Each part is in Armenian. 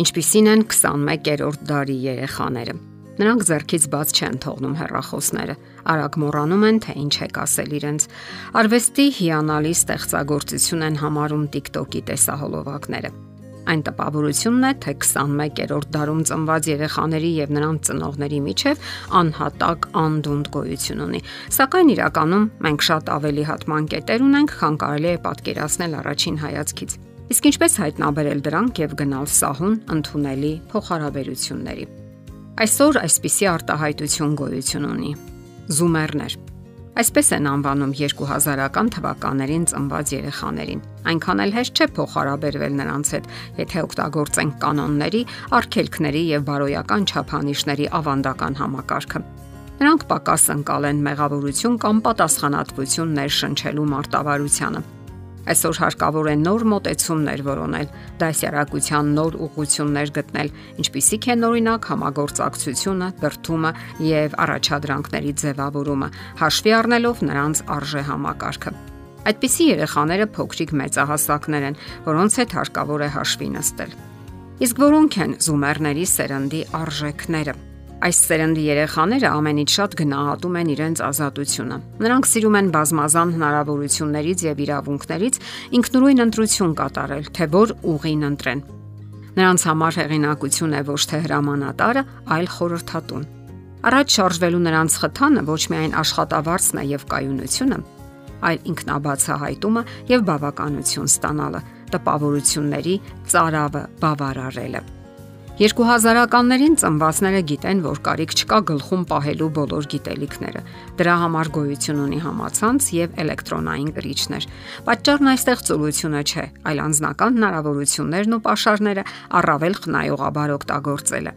ինչպիսին են 21-րդ դարի երեխաները։ Նրանք зерքից բաց չեն թողնում հերրախոսները, արագ մոռանում են, թե ինչ է կասել իրենց։ Արվեստի հիանալի ստեղծագործություն են համարում TikTok-ի տեսահոլովակները։ Այն տպավորությունն է, թե 21-րդ դարում ծնված երեխաների եւ նրանց ծնողների միջև անհատակ անդունդ գոյություն ունի։ Սակայն իրականում մենք շատ ավելի հատման կետեր ունենք, քան կարելի է պատկերացնել առաջին հայացքից։ Իսկ ինչպես հայտնաբերել դրանք եւ գնալ սահուն ընդունելի փոխհարաբերությունների։ Այսօր այսպիսի արտահայտություն գոյություն ունի։ Զումերներ։ Այսպես են անվանում 2000-ական թվականներին ծնված երեխաներին։ Այնքան էլ հեշտ չէ փոխհարաբերվել նրանց հետ, եթե օգտագործենք կանոնների, արգելքների եւ բարոյական չափանիշների ավանդական համակարգը։ Նրանք պակաս ընկալ են մեղավորություն կամ պատասխանատվություն ներշնչելու մարտավարությանը Այսօր հարկավոր է նոր մոտեցումներ որոնել, դասյարակության նոր ուղղություններ գտնել, ինչպիսիք են օրինակ համագործակցությունը, բրթումը եւ առաջադրանքների ձևավորումը, հաշվի առնելով նրանց արժե համակարգը։ Այդպիսի երեխաները փոքրիկ մեծահասակներ են, որոնց հետ հարկավոր է հաշվի նստել։ Իսկ որոնք են զումերների սերնդի արժեքները։ Այս սերնդի երեխաները ամենից շատ գնահատում են իրենց ազատությունը։ Նրանք սիրում են բազմազան հնարավորություններից եւ իրավունքներից ինքնուրույն ընտրություն կատարել, թե որ ուղին ընտրեն։ Նրանց համար հեղինակություն է ոչ թե հրամանատարը, այլ խորհրդատուն։ Առաջ շարժվելու նրանց խթանը ոչ միայն աշխատավարձն է եւ կայունությունը, այլ ինքնաբացահայտումը եւ բավականություն ստանալը, տպավորությունների ծարավը բավարարելը։ 2000-ականներին ծնվածները գիտեն, որ կարիք չկա գլխում պահելու բոլոր գիտելիքները։ Դրա համար գոյություն ունի համացանց եւ էլեկտրոնային գրիչներ։ Պատճառն այստեղ ծուլությունը չէ, այլ անձնական հնարավորություններն ու pašարները առավել խնայողաբար օգտագործելը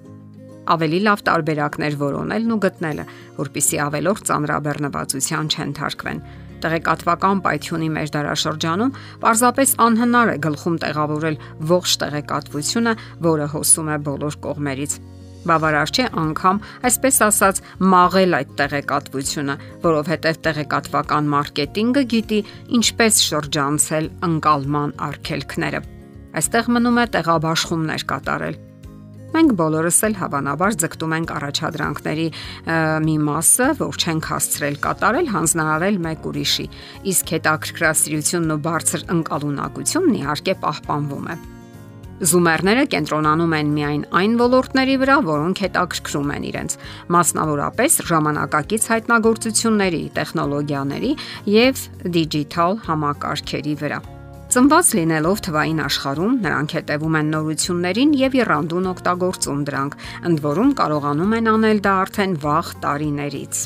ավելի լավ տարբերակներ որոնելն ու գտնելը, որpիսի ավելորդ ծանրաբեռնվածության չընթարկվեն տեղեկատվական պայթյունի մեր դարաշրջանում պարզապես անհնար է գլխում տեղավորել ողջ տեղեկատվությունը, որը հոսում է բոլոր կողմերից։ Բավարար չէ անգամ, այսպես ասած, մաղել այդ տեղեկատվությունը, որովհետև տեղեկատվական մարքեթինգը գիտի ինչպես շրջանցել ընկալման արգելքները։ Այստեղ մնում է տեղաբաշխումներ կատարել Մենք բոլորս էլ հավանաբար ձգտում ենք առաջադրանքների մի մասը, որ չենք հասցրել կատարել, հանձնարարել մեկ ուրիշի, իսկ հետաքրքրասիրությունն ու բարձր ընկալունակությունն իհարկե պահպանվում է։ Զումերները կենտրոնանում են միայն այն ոլորտների վրա, որոնք հետաքրքրում են իրենց, մասնավորապես ժամանակակից հայտնագործությունների, տեխնոլոգիաների եւ դիջիտալ համակարգերի վրա։ Ծնված լինելով թվային աշխարհում նրանք հետևում են նորություններին եւ երանդուն օգտագործում դրանք, ընդ որում կարողանում են անել դա արդեն վաղ տարիներից։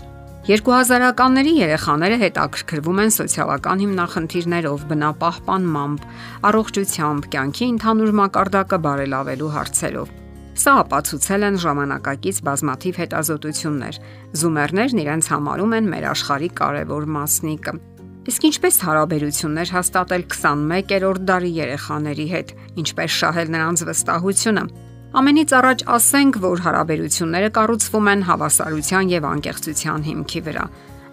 2000-ականների երեխաները հետաքրքրվում են սոցիալական հիմնախնդիրներով, բնապահպանմամբ, առողջությամբ, կյանքի ընդհանուր մակարդակը բարելավելու հարցերով։ Սա ապացուցել են ժամանակակից բազմաթիվ հետազոտություններ։ Զումերներն իրենց համարում են մեր աշխարհի կարևոր մասնիկը։ Իսկ ինչպես հարաբերություններ հաստատել 21-րդ դարի երեխաների հետ, ինչպես շահել նրանց վստահությունը։ Ամենից առաջ ասենք, որ հարաբերությունները կառուցվում են հավասարության եւ անկեղծության հիմքի վրա։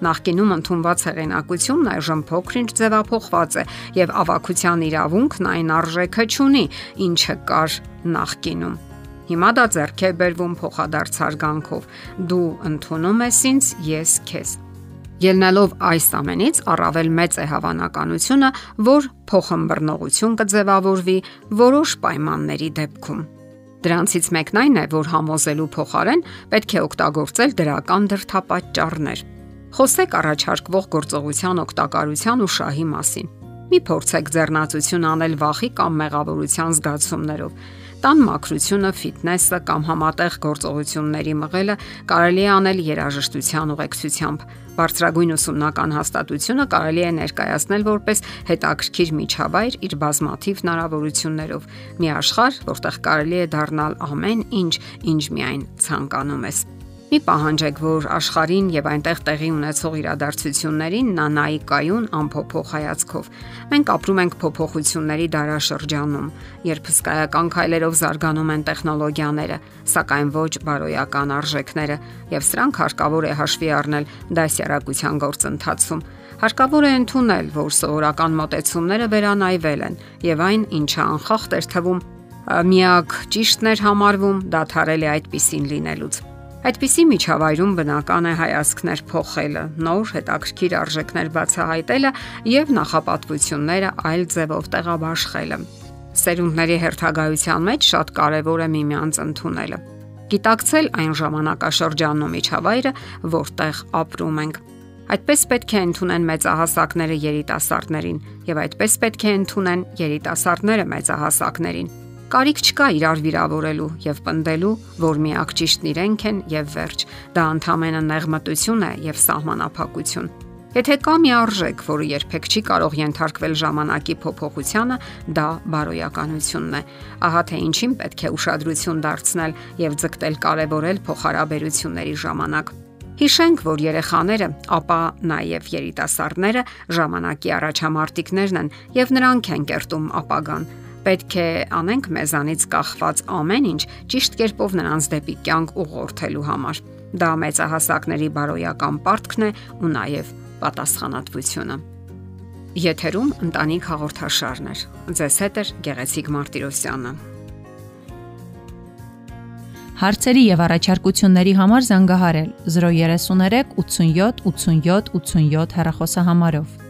Նախկինում ընդունված հեղինակությունն այժմ փոքրինչ ձևափոխված է եւ ավակության իրավունքն այն արժեքը չունի, ինչը կար նախկինում։ Հիմա դա ձեռք է բերվում փոխադարձ հարգանքով։ Դու ընդունում ես ինձ, ես քեզ։ Ելնելով այս ամենից առավել մեծ է հավանականությունը, որ փոխհմբռնողություն կձևավորվի որոշ պայմանների դեպքում։ Դրանցից մեկն այն է, որ համոզելու փոխարեն պետք է օգտագործել դրական դրթապաճառներ։ Խոսեք առաջարկվող գործողության օգտակարության ու շահի մասին։ Մի փորձեք ձեռնացություն անել վախի կամ մեղավորության զգացումներով տան մաքրությունը, ֆիթնեսը կամ համատեղ գործողությունների մղելը կարելի է անել երաժշտության ուղեկցությամբ։ Բարձրագույն ուսումնական հաստատությունը կարելի է ներկայացնել որպես հետաքրքիր միջավայր իր բազմաթիվ հնարավորություններով։ Մի աշխարհ, որտեղ կարելի է դառնալ ամեն ինչ, ինչ միայն ցանկանում ես։ Մի պահանջեք, որ աշխարհին եւ այնտեղ տեղի ունեցող իրադարձություններին նա նայի կայուն ամփոփող հայացքով։ Մենք ապրում ենք փոփոխությունների դարաշրջանում, երբ հսկայական քայլերով զարգանում են տեխնոլոգիաները, սակայն ոչ բարոյական արժեքները, եւ սրանք հարկավոր է հաշվի առնել դասյարակության գործընթացում։ Հարկավոր է ընդունել, որ սովորական մոտեցումները վերանայվել են եւ այն, ինչը անխախտ էր թվում, միակ ճիշտն էր համարվում դադարել է այդպեսին լինելուց։ Այդպիսի միջավայրում բնական է հայացքներ փոխելը, նոր հետաքրքիր արժեքներ բացահայտելը եւ նախապատվությունները այլ ձևով տեղաբաշխելը։ Սերունդների հերթագայության մեջ շատ կարեւոր է միմյանց ընդունելը։ Գիտակցել այն ժամանակաշրջանն ու միջավայրը, որտեղ ապրում ենք։ Այդպես պետք է ընդունեն մեծահասակները երիտասարդներին եւ այդպես պետք է ընդունեն երիտասարդները մեծահասակներին Կարիք չկա իրար վիրավորելու եւ պնդելու, որ միակ ճիշտն իրենք են եւ վերջ։ Դա ընդհանրապես նեղմտություն է եւ սահմանափակություն։ Եթե կա մի արժեք, որը երբեք չի կարող ենթարկվել ժամանակի փոփոխությանը, դա բարոյականությունն է։ Ահա թե ինչին պետք է ուշադրություն դարձնել եւ ձգտել կարևորել փոխհարաբերությունների ժամանակ։ Հիշենք, որ երեխաները, ապա նաև երիտասարդները ժամանակի առաջամարտիկներն են եւ նրանք են կերտում ապագան Պետք է անենք մեզանից կախված ամեն ինչ ճիշտ կերպով նրանց դեպի կյանք ուղղորդելու համար։ Դա մեծահասակների բարոյական պարտքն է ու նաև պատասխանատվությունը։ Եթերում ընտանիք հաղորդաշարն է։ Ձեզ հետ է Գեղեցիկ Մարտիրոսյանը։ Հարցերի եւ առաջարկությունների համար զանգահարել 033 87 87 87 հեռախոսահամարով։